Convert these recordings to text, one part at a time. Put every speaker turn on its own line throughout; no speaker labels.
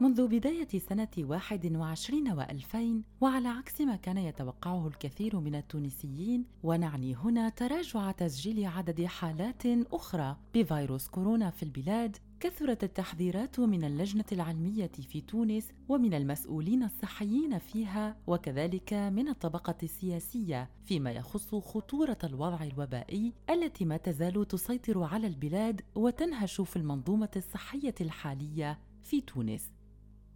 منذ بداية سنة 21 و2000 وعلى عكس ما كان يتوقعه الكثير من التونسيين ونعني هنا تراجع تسجيل عدد حالات أخرى بفيروس كورونا في البلاد كثرت التحذيرات من اللجنة العلمية في تونس ومن المسؤولين الصحيين فيها وكذلك من الطبقة السياسية فيما يخص خطورة الوضع الوبائي التي ما تزال تسيطر على البلاد وتنهش في المنظومة الصحية الحالية في تونس.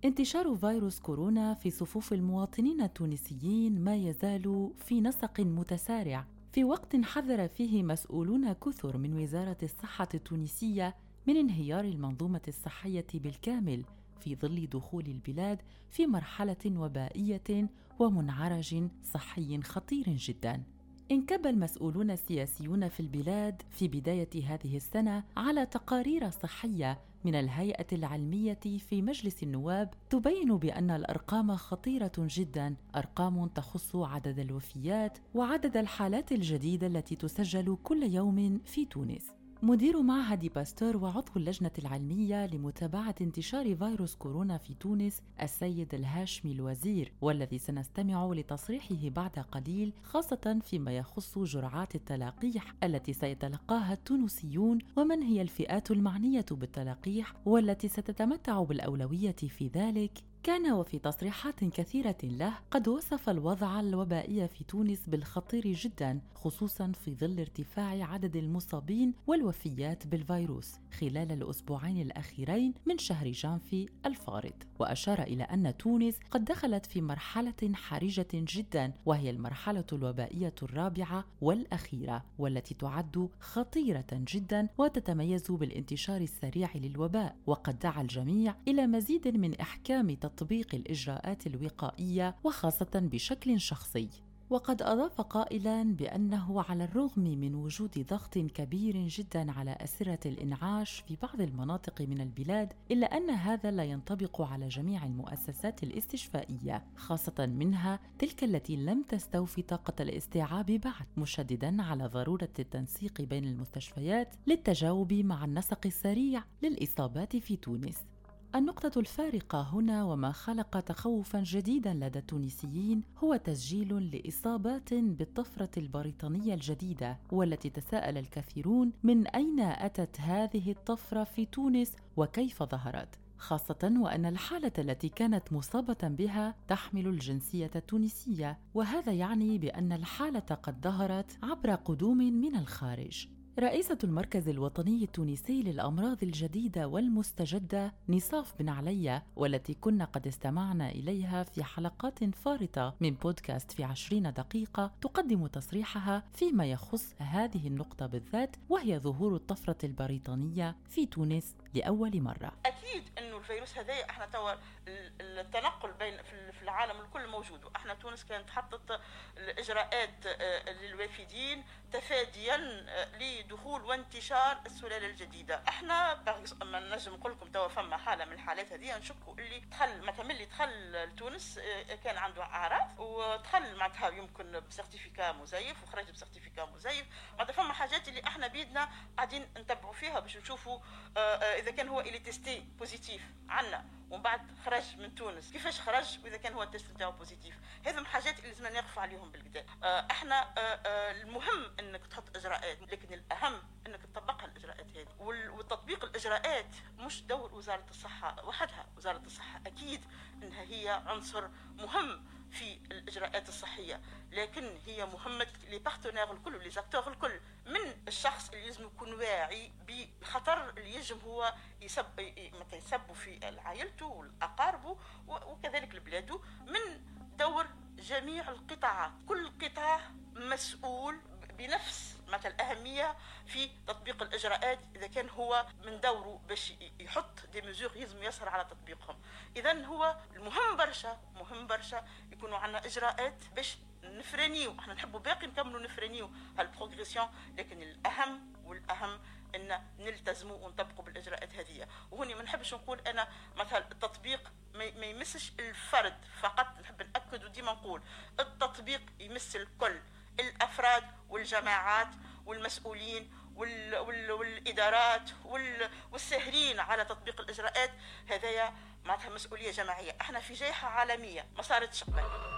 انتشار فيروس كورونا في صفوف المواطنين التونسيين ما يزال في نسق متسارع. في وقت حذر فيه مسؤولون كثر من وزارة الصحة التونسية من انهيار المنظومة الصحية بالكامل في ظل دخول البلاد في مرحلة وبائية ومنعرج صحي خطير جدا. انكب المسؤولون السياسيون في البلاد في بداية هذه السنة على تقارير صحية من الهيئة العلمية في مجلس النواب تبين بأن الأرقام خطيرة جدا. أرقام تخص عدد الوفيات وعدد الحالات الجديدة التي تسجل كل يوم في تونس. مدير معهد باستور وعضو اللجنة العلمية لمتابعة انتشار فيروس كورونا في تونس السيد الهاشمي الوزير والذي سنستمع لتصريحه بعد قليل خاصة فيما يخص جرعات التلقيح التي سيتلقاها التونسيون ومن هي الفئات المعنية بالتلقيح والتي ستتمتع بالأولوية في ذلك؟ كان وفي تصريحات كثيرة له قد وصف الوضع الوبائي في تونس بالخطير جدا خصوصا في ظل ارتفاع عدد المصابين والوفيات بالفيروس خلال الأسبوعين الأخيرين من شهر جانفي الفارط وأشار إلى أن تونس قد دخلت في مرحلة حرجة جدا وهي المرحلة الوبائية الرابعة والأخيرة والتي تعد خطيرة جدا وتتميز بالانتشار السريع للوباء وقد دعا الجميع إلى مزيد من إحكام تطبيق الإجراءات الوقائية وخاصة بشكل شخصي. وقد أضاف قائلا بأنه على الرغم من وجود ضغط كبير جدا على أسرة الإنعاش في بعض المناطق من البلاد إلا أن هذا لا ينطبق على جميع المؤسسات الاستشفائية خاصة منها تلك التي لم تستوفي طاقة الاستيعاب بعد مشددا على ضرورة التنسيق بين المستشفيات للتجاوب مع النسق السريع للإصابات في تونس. النقطة الفارقة هنا وما خلق تخوفا جديدا لدى التونسيين هو تسجيل لإصابات بالطفرة البريطانية الجديدة والتي تساءل الكثيرون من أين أتت هذه الطفرة في تونس وكيف ظهرت خاصة وأن الحالة التي كانت مصابة بها تحمل الجنسية التونسية، وهذا يعني بأن الحالة قد ظهرت عبر قدوم من الخارج. رئيسة المركز الوطني التونسي للأمراض الجديدة والمستجدة نصاف بن عليا والتي كنا قد استمعنا إليها في حلقات فارطة من بودكاست في عشرين دقيقة تقدم تصريحها فيما يخص هذه النقطة بالذات وهي ظهور الطفرة البريطانية في تونس لأول مرة.
الفيروس هذا إحنا توا التنقل بين في العالم الكل موجود. وإحنا تونس كانت حطت الإجراءات آه، للوافدين تفاديا آه، لدخول وانتشار السلالة الجديدة. إحنا ما نجم نقول لكم توا فما حالة من الحالات هذه. نشكوا اللي دخل مثلا اللي دخل لتونس آه، كان عنده أعراض ودخل معناتها يمكن ب certificat مزيف وخرج ب certificat مزيف. معناتها فما حاجات اللي إحنا بيدنا قاعدين نتبعوا فيها باش نشوفوا إذا كان هو إلي testé positif. عنا ومن بعد خرج من تونس. كيفاش خرج؟ وإذا كان هو ال test نتاعو positif. هذو الحاجات اللي لازم نقفوا عليهم بالقدا آه إحنا آه آه المهم إنك تحط إجراءات لكن الأهم إنك تطبقها الإجراءات هذه. وتطبيق الإجراءات مش دور وزارة الصحة وحدها. وزارة الصحة أكيد إنها هي عنصر مهم في الإجراءات الصحية. لكن هي مهمة لي بارتنير الكل لي الكل. الشخص اللي لازم يكون واعي بالخطر اللي يجم هو يسب مثلا يسب في عائلته واقاربه وكذلك لبلاده من دور جميع القطاعات. كل قطاع مسؤول بنفس مثل أهمية في تطبيق الإجراءات إذا كان هو من دوره باش يحط دي مزور يلزم يسهر على تطبيقهم. إذا هو المهم برشا مهم برشا يكونوا عندنا إجراءات باش نفرانيو. إحنا نحبوا باقي نكملوا نفرانيو. هالبروغريسيون لكن الأهم والأهم إن نلتزموا ونطبقوا بالإجراءات هذه. وهوني ما نحبش نقول أنا مثلا التطبيق ما يمسش الفرد فقط. نحب ناكد وديما نقول التطبيق يمس الكل. الأفراد والجماعات والمسؤولين وال وال والإدارات وال والساهرين على تطبيق الإجراءات. هذايا معناتها مسؤولية جماعية. إحنا في جائحة عالمية. ما صارتش قبل.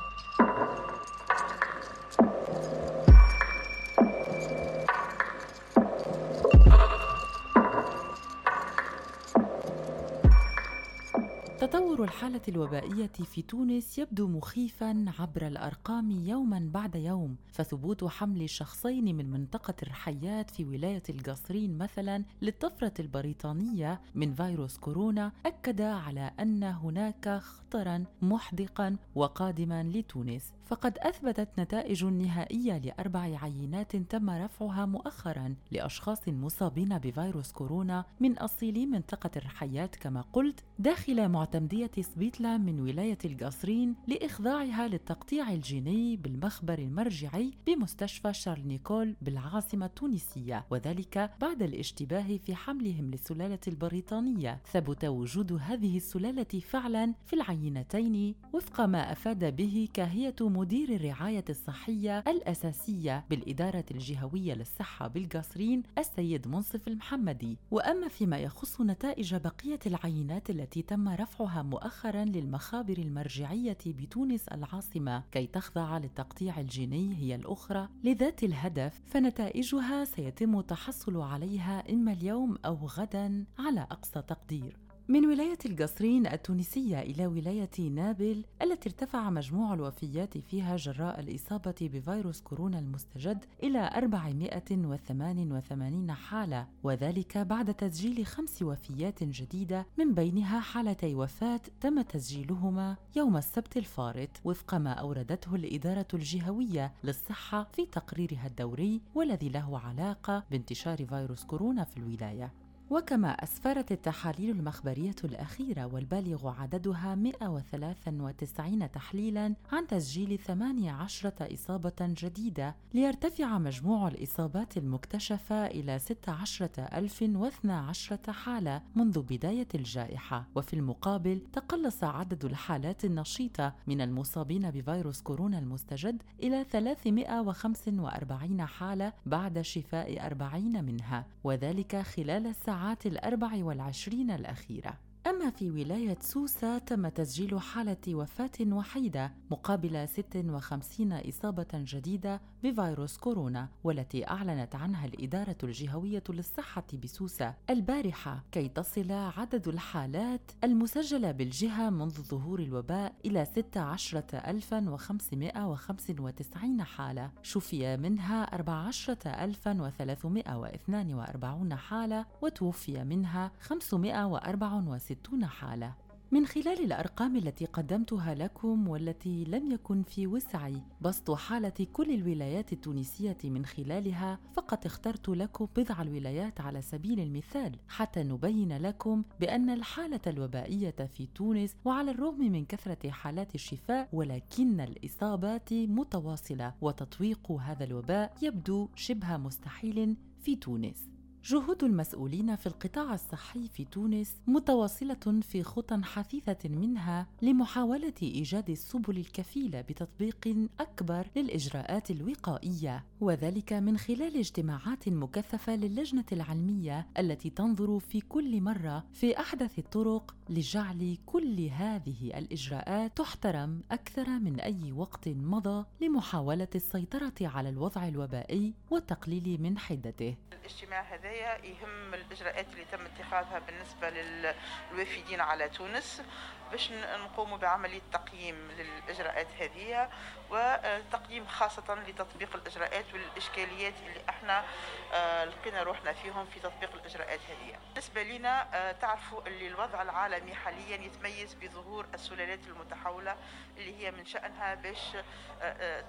تطور الحالة الوبائية في تونس يبدو مخيفا عبر الأرقام يوما بعد يوم فثبوت حمل شخصين من منطقة الرحيات في ولاية القصرين مثلا للطفرة البريطانية من فيروس كورونا أكد على أن هناك خطرا محدقا وقادما لتونس. فقد أثبتت نتائج نهائية لأربع عينات تم رفعها مؤخرا لأشخاص مصابين بفيروس كورونا من أصيلي منطقة الرحيات كما قلت داخل معتمدية سبيتلا من ولاية القصرين لإخضاعها للتقطيع الجيني بالمخبر المرجعي بمستشفى شارل نيكول بالعاصمة التونسية وذلك بعد الاشتباه في حملهم للسلالة البريطانية. ثبت وجود هذه السلالة فعلا في العينتين وفق ما أفاد به كاهية مدير الرعاية الصحية الأساسية بالإدارة الجهوية للصحة بالقصرين السيد منصف المحمدي. وأما فيما يخص نتائج بقية العينات التي تم رفعها مؤخرا للمخابر المرجعية بتونس العاصمة كي تخضع للتقطيع الجيني هي الأخرى. لذات الهدف فنتائجها سيتم التحصل عليها إما اليوم أو غدا على أقصى تقدير. من ولاية القصرين التونسية إلى ولاية نابل التي ارتفع مجموع الوفيات فيها جراء الإصابة بفيروس كورونا المستجد إلى 488 حالة وذلك بعد تسجيل خمس وفيات جديدة من بينها حالتي وفاة تم تسجيلهما يوم السبت الفارط وفق ما أوردته الإدارة الجهوية للصحة في تقريرها الدوري والذي له علاقة بانتشار فيروس كورونا في الولاية. وكما أسفرت التحاليل المخبرية الأخيرة والبالغ عددها 193 تحليلاً عن تسجيل 18 إصابة جديدة ليرتفع مجموع الإصابات المكتشفة إلى 16012 حالة منذ بداية الجائحة. وفي المقابل تقلص عدد الحالات النشيطة من المصابين بفيروس كورونا المستجد إلى 345 حالة بعد شفاء 40 منها وذلك خلال الساعات الساعات الأربع والعشرين الأخيرة. أما في ولاية سوسة تم تسجيل حالة وفاة وحيدة مقابل 56 إصابة جديدة بفيروس كورونا والتي أعلنت عنها الإدارة الجهوية للصحة بسوسة البارحة كي تصل عدد الحالات المسجلة بالجهة منذ ظهور الوباء إلى 16595 حالة. شفي منها 14342 حالة وتوفي منها 564 60 حالة. من خلال الأرقام التي قدمتها لكم والتي لم يكن في وسعي بسط حالة كل الولايات التونسية من خلالها فقط اخترت لكم بضع الولايات على سبيل المثال حتى نبين لكم بأن الحالة الوبائية في تونس وعلى الرغم من كثرة حالات الشفاء ولكن الإصابات متواصلة وتطويق هذا الوباء يبدو شبه مستحيل في تونس. جهود المسؤولين في القطاع الصحي في تونس متواصلة في خطى حثيثة منها لمحاولة إيجاد السبل الكفيلة بتطبيق أكبر للإجراءات الوقائية وذلك من خلال اجتماعات مكثفة للجنة العلمية التي تنظر في كل مرة في أحدث الطرق لجعل كل هذه الإجراءات تحترم أكثر من أي وقت مضى لمحاولة السيطرة على الوضع الوبائي والتقليل من حدته.
الاجتماع هذا يهم الإجراءات اللي تم اتخاذها بالنسبة للوافدين على تونس باش نقوم بعملية تقييم للإجراءات هذه وتقييم خاصة لتطبيق الإجراءات والإشكاليات اللي إحنا آه، لقينا روحنا فيهم في تطبيق الإجراءات هذه. بالنسبة لنا آه، تعرفوا اللي الوضع العالمي حاليا يتميز بظهور السلالات المتحولة اللي هي من شأنها باش آه،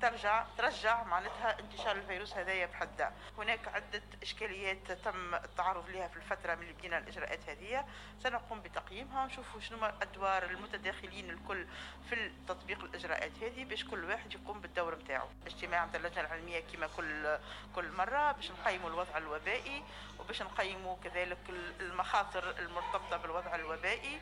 ترجع ترجع معناتها انتشار الفيروس هذايا بحد هناك عدة إشكاليات تم التعرض لها في الفترة من اللي بدينا الإجراءات هذه. سنقوم بتقييمها ونشوفوا شنو ادوار المتداخلين الكل في تطبيق الإجراءات هذه باش كل واحد يقوم بالدور نتاعو. اجتماع نتاع اللجنة العلمية كما كل كل مرة باش نقيموا الوضع الوبائي وباش نقيموا كذلك المخاطر المرتبطة بالوضع الوبائي.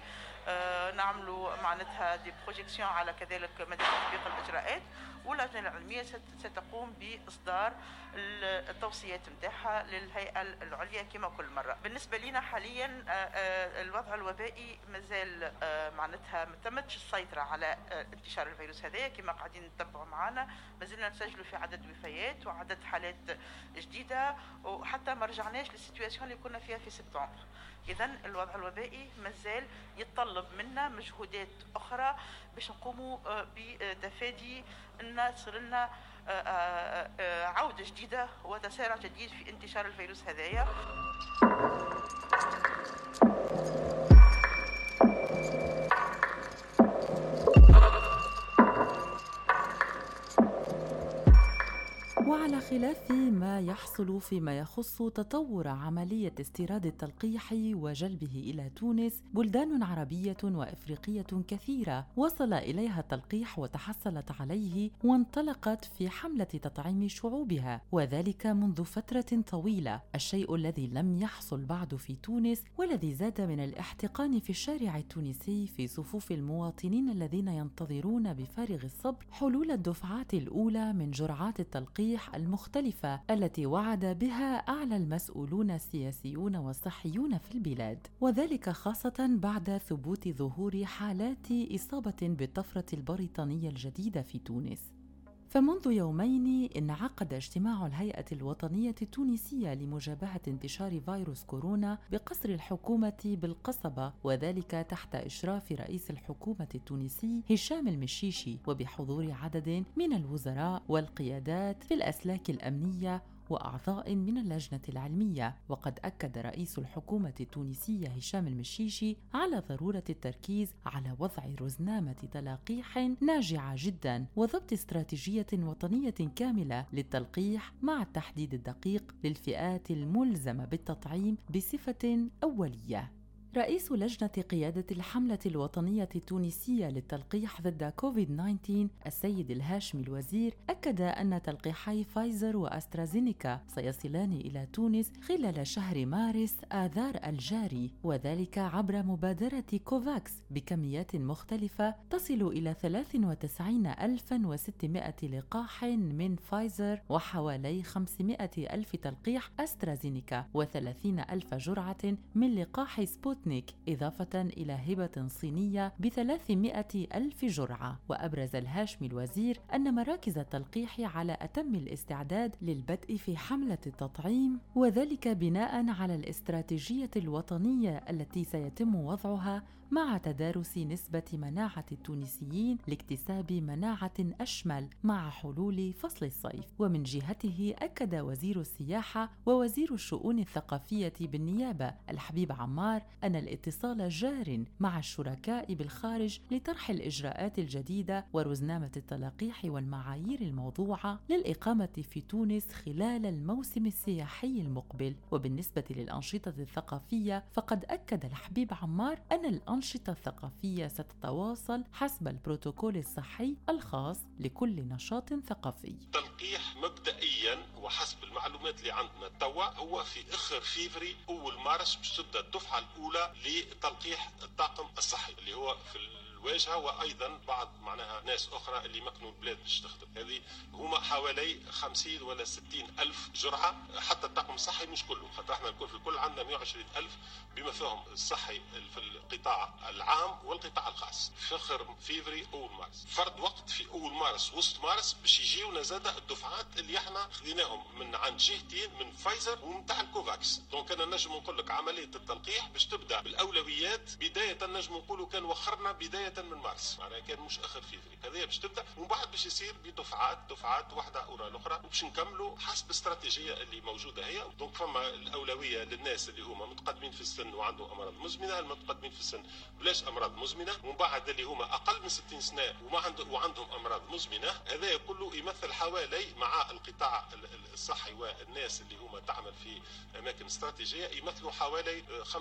آه نعملوا معناتها des projections على كذلك مدى تطبيق الإجراءات. واللجنة العلمية ستقوم بإصدار التوصيات نتاعها للهيئه العليا كما كل مرة. بالنسبة لنا حاليا آه، آه، الوضع الوبائي مازال آه، معناتها ما تمتش السيطرة على انتشار الفيروس هذايا كما قاعدين نتبعوا معنا مازلنا نسجلوا في عدد وفيات وعدد حالات جديدة. وحتى ما رجعناش لل situation اللي كنا فيها في سبتمبر. اذا الوضع الوبائي مازال يتطلب منا مجهودات أخرى باش نقوموا بتفادي إن تصير لنا آه، آه، آه، عودة جديدة وتسارع جديد في انتشار الفيروس هذايا.
وعلى خلاف ما يحصل فيما يخص تطور عملية استيراد التلقيح وجلبه إلى تونس. بلدان عربية وإفريقية كثيرة وصل إليها التلقيح وتحصلت عليه وانطلقت في حملة تطعيم شعوبها وذلك منذ فترة طويلة. الشيء الذي لم يحصل بعد في تونس والذي زاد من الاحتقان في الشارع التونسي في صفوف المواطنين الذين ينتظرون بفارغ الصبر حلول الدفعات الأولى من جرعات التلقيح المختلفة التي وعد بها أعلى المسؤولون السياسيون والصحيون في البلاد وذلك خاصة بعد ثبوت ظهور حالات إصابة بالطفرة البريطانية الجديدة في تونس. فمنذ يومين انعقد اجتماع الهيئة الوطنية التونسية لمجابهة انتشار فيروس كورونا بقصر الحكومة بالقصبة وذلك تحت إشراف رئيس الحكومة التونسي هشام المشيشي وبحضور عدد من الوزراء والقيادات في الأسلاك الأمنية وأعضاء من اللجنة العلمية. وقد أكد رئيس الحكومة التونسية هشام المشيشي على ضرورة التركيز على وضع رزنامة تلقيح ناجعة جدا وضبط استراتيجية وطنية كاملة للتلقيح مع التحديد الدقيق للفئات الملزمة بالتطعيم بصفة أولية. رئيس لجنة قيادة الحملة الوطنية التونسية للتلقيح ضد كوفيد 19 السيد الهاشمي الوزير أكد أن تلقيحي فايزر وأسترازينيكا سيصلان إلى تونس خلال شهر مارس آذار الجاري وذلك عبر مبادرة كوفاكس بكميات مختلفة تصل إلى 93600 لقاح من فايزر وحوالي 500 ألف تلقيح أسترازينيكا و30 ألف جرعة من لقاح سبوتنيك. سبوتنيك إضافة إلى هبة صينية بثلاثمائة ألف جرعة وأبرز الهاشمي الوزير أن مراكز التلقيح على أتم الاستعداد للبدء في حملة التطعيم وذلك بناء على الاستراتيجية الوطنية التي سيتم وضعها مع تدارس نسبة مناعة التونسيين لاكتساب مناعة أشمل مع حلول فصل الصيف. ومن جهته أكد وزير السياحة ووزير الشؤون الثقافية بالنيابة الحبيب عمار أن الاتصال جار مع الشركاء بالخارج لطرح الإجراءات الجديدة ورزنامة التلقيح والمعايير الموضوعة للإقامة في تونس خلال الموسم السياحي المقبل. وبالنسبة للأنشطة الثقافية فقد أكد الحبيب عمار أن الأنشطة الأنشطة الثقافية ستتواصل حسب البروتوكول الصحي الخاص لكل نشاط ثقافي.
تلقيح مبدئيا وحسب المعلومات اللي عندنا توا هو في آخر فيفري أول مارس باش الدفعة الأولى لتلقيح الطاقم الصحي اللي هو في الواجهه وأيضا بعض معناها ناس أخرى اللي مكنوا البلاد باش تخدم. هذه هما حوالي 50 ولا 60 ألف جرعة حتى الطاقم الصحي مش كله. خاطر إحنا الكل في الكل عندنا 120 ألف بما فيهم الصحي في القطاع العام والقطاع الخاص. في اخر فيفري أول مارس. فرض وقت في أول مارس وسط مارس باش يجيونا زاد الدفعات اللي إحنا خذيناهم من عند جهتين من فايزر ومن تاع الكوفاكس. donc أنا نجم نقول لك عملية التلقيح باش تبدأ بالأولويات. بداية نجم نقولوا كان وخرنا بداية من مارس معناها كان مش آخر فيفري. هذه باش تبدأ ومن بعد باش يصير بدفعات دفعات واحدة ورا الأخرى وباش نكملوا حسب الاستراتيجيه اللي موجودة هي. donc فما الأولوية للناس اللي هما متقدمين في السن وعندهم أمراض مزمنة المتقدمين في السن بلاش أمراض مزمنة. ومن بعد اللي هما أقل من 60 سنة وما عندهم وعندهم أمراض مزمنة هذا كله يمثل حوالي مع القطاع الصحي والناس اللي هما تعمل في أماكن استراتيجية يمثلوا حوالي 25%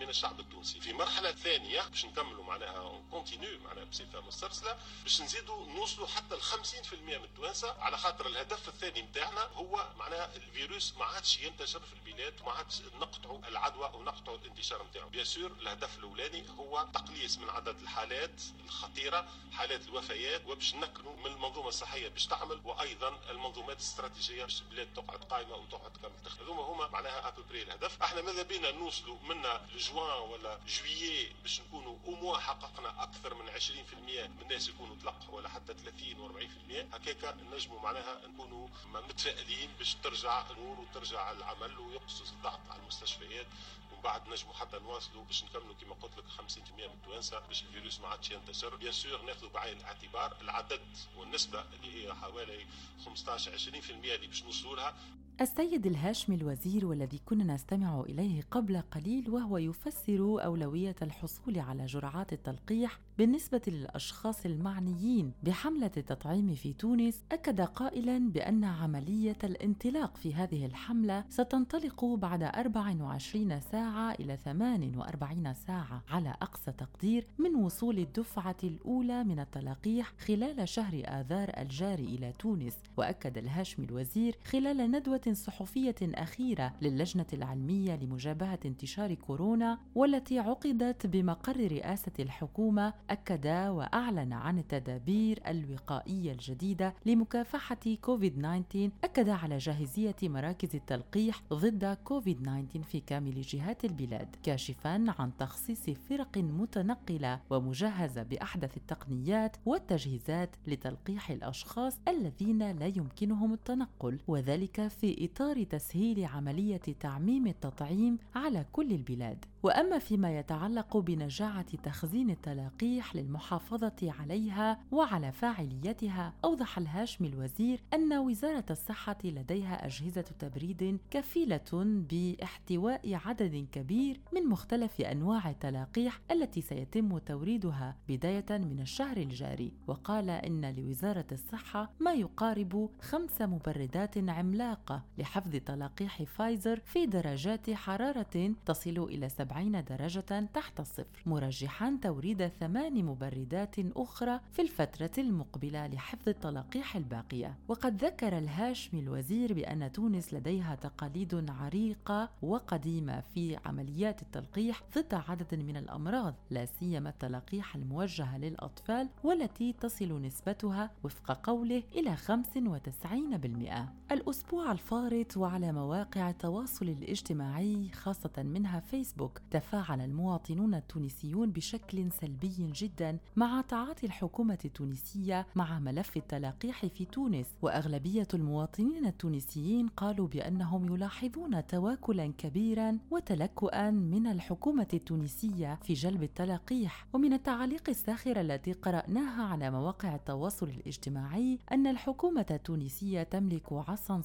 من الشعب التونسي. في مرحلة ثانية باش نكملوا معناها معناها continue معناها بصفه مسترسله باش نزيدوا نوصلوا حتى ل 50% من التوانسه على خاطر الهدف الثاني نتاعنا هو معناها الفيروس ما عادش ينتشر في البلاد وما عادش نقطعوا العدوى ونقطعوا الانتشار نتاعو bien sûr الهدف الأولاني هو تقليص من عدد الحالات الخطيرة حالات الوفيات وباش نكلوا من المنظومة الصحية باش تعمل وأيضا المنظومات الاستراتيجية باش البلاد تقعد قائمه وتقعد كامل تخدم. هذوما هما معناها ابوبري الهدف. إحنا ماذا بينا نوصلوا منا لجوان ولا جويي باش نكونوا أو موا حققنا أكثر من 20% من الناس يكونوا تلقحوا ولا حتى 30 و40% هكاك نجموا معناها نكونوا متفائلين باش ترجع الأمور وترجع العمل ويقصص الضغط على المستشفيات. ومن بعد نجموا حتى نواصلوا باش نكملوا كما قلت لك 50% من التوانسة باش الفيروس ما عادش ينتشر. بيان سور ناخذوا بعين الاعتبار العدد والنسبة اللي هي حوالي 15 20% اللي باش نوصلوا لها.
السيد الهاشمي الوزير والذي كنا نستمع إليه قبل قليل وهو يفسر أولوية الحصول على جرعات التلقيح بالنسبة للأشخاص المعنيين بحملة التطعيم في تونس أكد قائلا بأن عملية الانطلاق في هذه الحملة ستنطلق بعد 24 ساعة إلى 48 ساعة على أقصى تقدير من وصول الدفعة الأولى من التلقيح خلال شهر آذار الجاري إلى تونس وأكد الهاشمي الوزير خلال ندوة صحفية أخيرة للجنة العلمية لمجابهة انتشار كورونا والتي عقدت بمقر رئاسة الحكومة أكد وأعلن عن التدابير الوقائية الجديدة لمكافحة كوفيد 19 أكد على جاهزية مراكز التلقيح ضد كوفيد 19 في كامل جهات البلاد كاشفا عن تخصيص فرق متنقلة ومجهزة بأحدث التقنيات والتجهيزات لتلقيح الأشخاص الذين لا يمكنهم التنقل وذلك في اطار تسهيل عملية تعميم التطعيم على كل البلاد. وأما فيما يتعلق بنجاعة تخزين التلقيح للمحافظة عليها وعلى فاعليتها أوضح الهاشمي الوزير أن وزارة الصحة لديها أجهزة تبريد كفيلة باحتواء عدد كبير من مختلف أنواع التلقيح التي سيتم توريدها بداية من الشهر الجاري. وقال إن لوزارة الصحة ما يقارب خمس مبردات عملاقة لحفظ تلقيح فايزر في درجات حرارة تصل إلى 70 درجة تحت الصفر مرجحا توريد ثمان مبردات أخرى في الفترة المقبلة لحفظ التلقيح الباقية. وقد ذكر الهاشمي الوزير بأن تونس لديها تقاليد عريقة وقديمة في عمليات التلقيح ضد عدد من الأمراض لا سيما التلقيح الموجهة للأطفال والتي تصل نسبتها وفق قوله إلى 95% الأسبوع الفارط وعلى مواقع التواصل الاجتماعي خاصة منها فيسبوك. تفاعل المواطنون التونسيون بشكل سلبي جدا مع تعاطي الحكومة التونسية مع ملف التلقيح في تونس. وأغلبية المواطنين التونسيين قالوا بأنهم يلاحظون تواكلا كبيرا وتلكؤا من الحكومة التونسية في جلب التلقيح ومن التعاليق الساخرة التي قرأناها على مواقع التواصل الاجتماعي أن الحكومة التونسية تملك عصا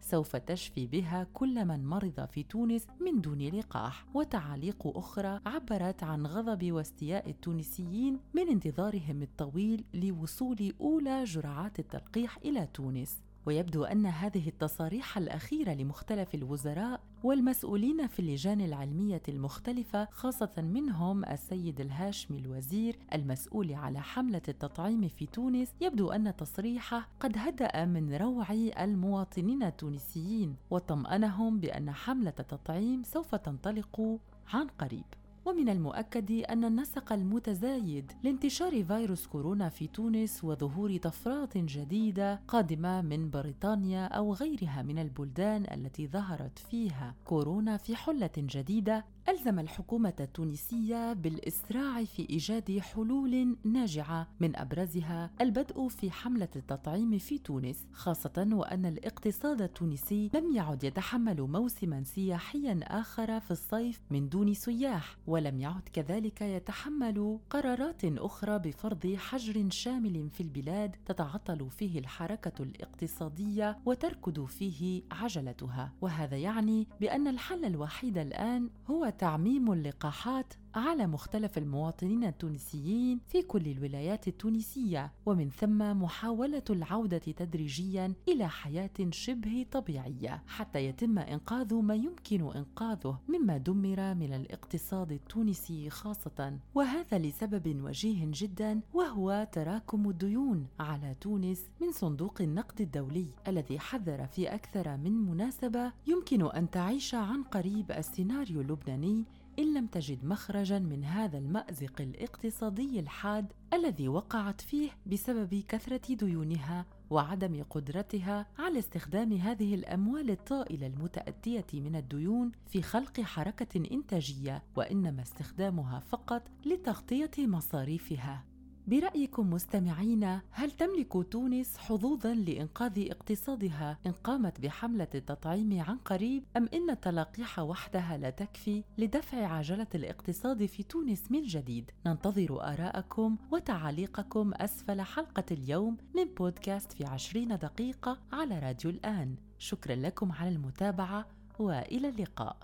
سوف تشفي بها كل من مرض في تونس من دون لقاح. وتعاليق أخرى عبرت عن غضب واستياء التونسيين من انتظارهم الطويل لوصول أولى جرعات التلقيح إلى تونس. ويبدو أن هذه التصاريح الأخيرة لمختلف الوزراء والمسؤولين في اللجان العلمية المختلفة خاصة منهم السيد الهاشمي الوزير المسؤول على حملة التطعيم في تونس يبدو أن تصريحه قد هدأ من روع المواطنين التونسيين وطمانهم بأن حملة التطعيم سوف تنطلق عن قريب. ومن المؤكد أن النسق المتزايد لانتشار فيروس كورونا في تونس وظهور طفرات جديدة قادمة من بريطانيا أو غيرها من البلدان التي ظهرت فيها كورونا في حلة جديدة ألزم الحكومة التونسية بالإسراع في إيجاد حلول ناجعة من أبرزها البدء في حملة التطعيم في تونس خاصة وأن الاقتصاد التونسي لم يعد يتحمل موسما سياحيا آخر في الصيف من دون سياح ولم يعد كذلك يتحمل قرارات أخرى بفرض حجر شامل في البلاد تتعطل فيه الحركة الاقتصادية وتركض فيه عجلتها. وهذا يعني بأن الحل الوحيد الآن هو تعميم اللقاحات على مختلف المواطنين التونسيين في كل الولايات التونسية ومن ثم محاولة العودة تدريجيا إلى حياة شبه طبيعية حتى يتم إنقاذ ما يمكن إنقاذه مما دمر من الاقتصاد التونسي خاصة. وهذا لسبب وجيه جدا وهو تراكم الديون على تونس من صندوق النقد الدولي الذي حذر في أكثر من مناسبة يمكن أن تعيش عن قريب السيناريو اللبناني إن لم تجد مخرجا من هذا المأزق الاقتصادي الحاد الذي وقعت فيه بسبب كثرة ديونها وعدم قدرتها على استخدام هذه الأموال الطائلة المتأتية من الديون في خلق حركة إنتاجية وإنما استخدامها فقط لتغطية مصاريفها. برأيكم مستمعينا هل تملك تونس حظوظا لإنقاذ اقتصادها إن قامت بحملة التطعيم عن قريب أم إن التلقيح وحدها لا تكفي لدفع عجلة الاقتصاد في تونس من جديد؟ ننتظر آراءكم وتعاليقكم أسفل حلقة اليوم من بودكاست في عشرين دقيقة على راديو الآن شكرا لكم على المتابعة وإلى اللقاء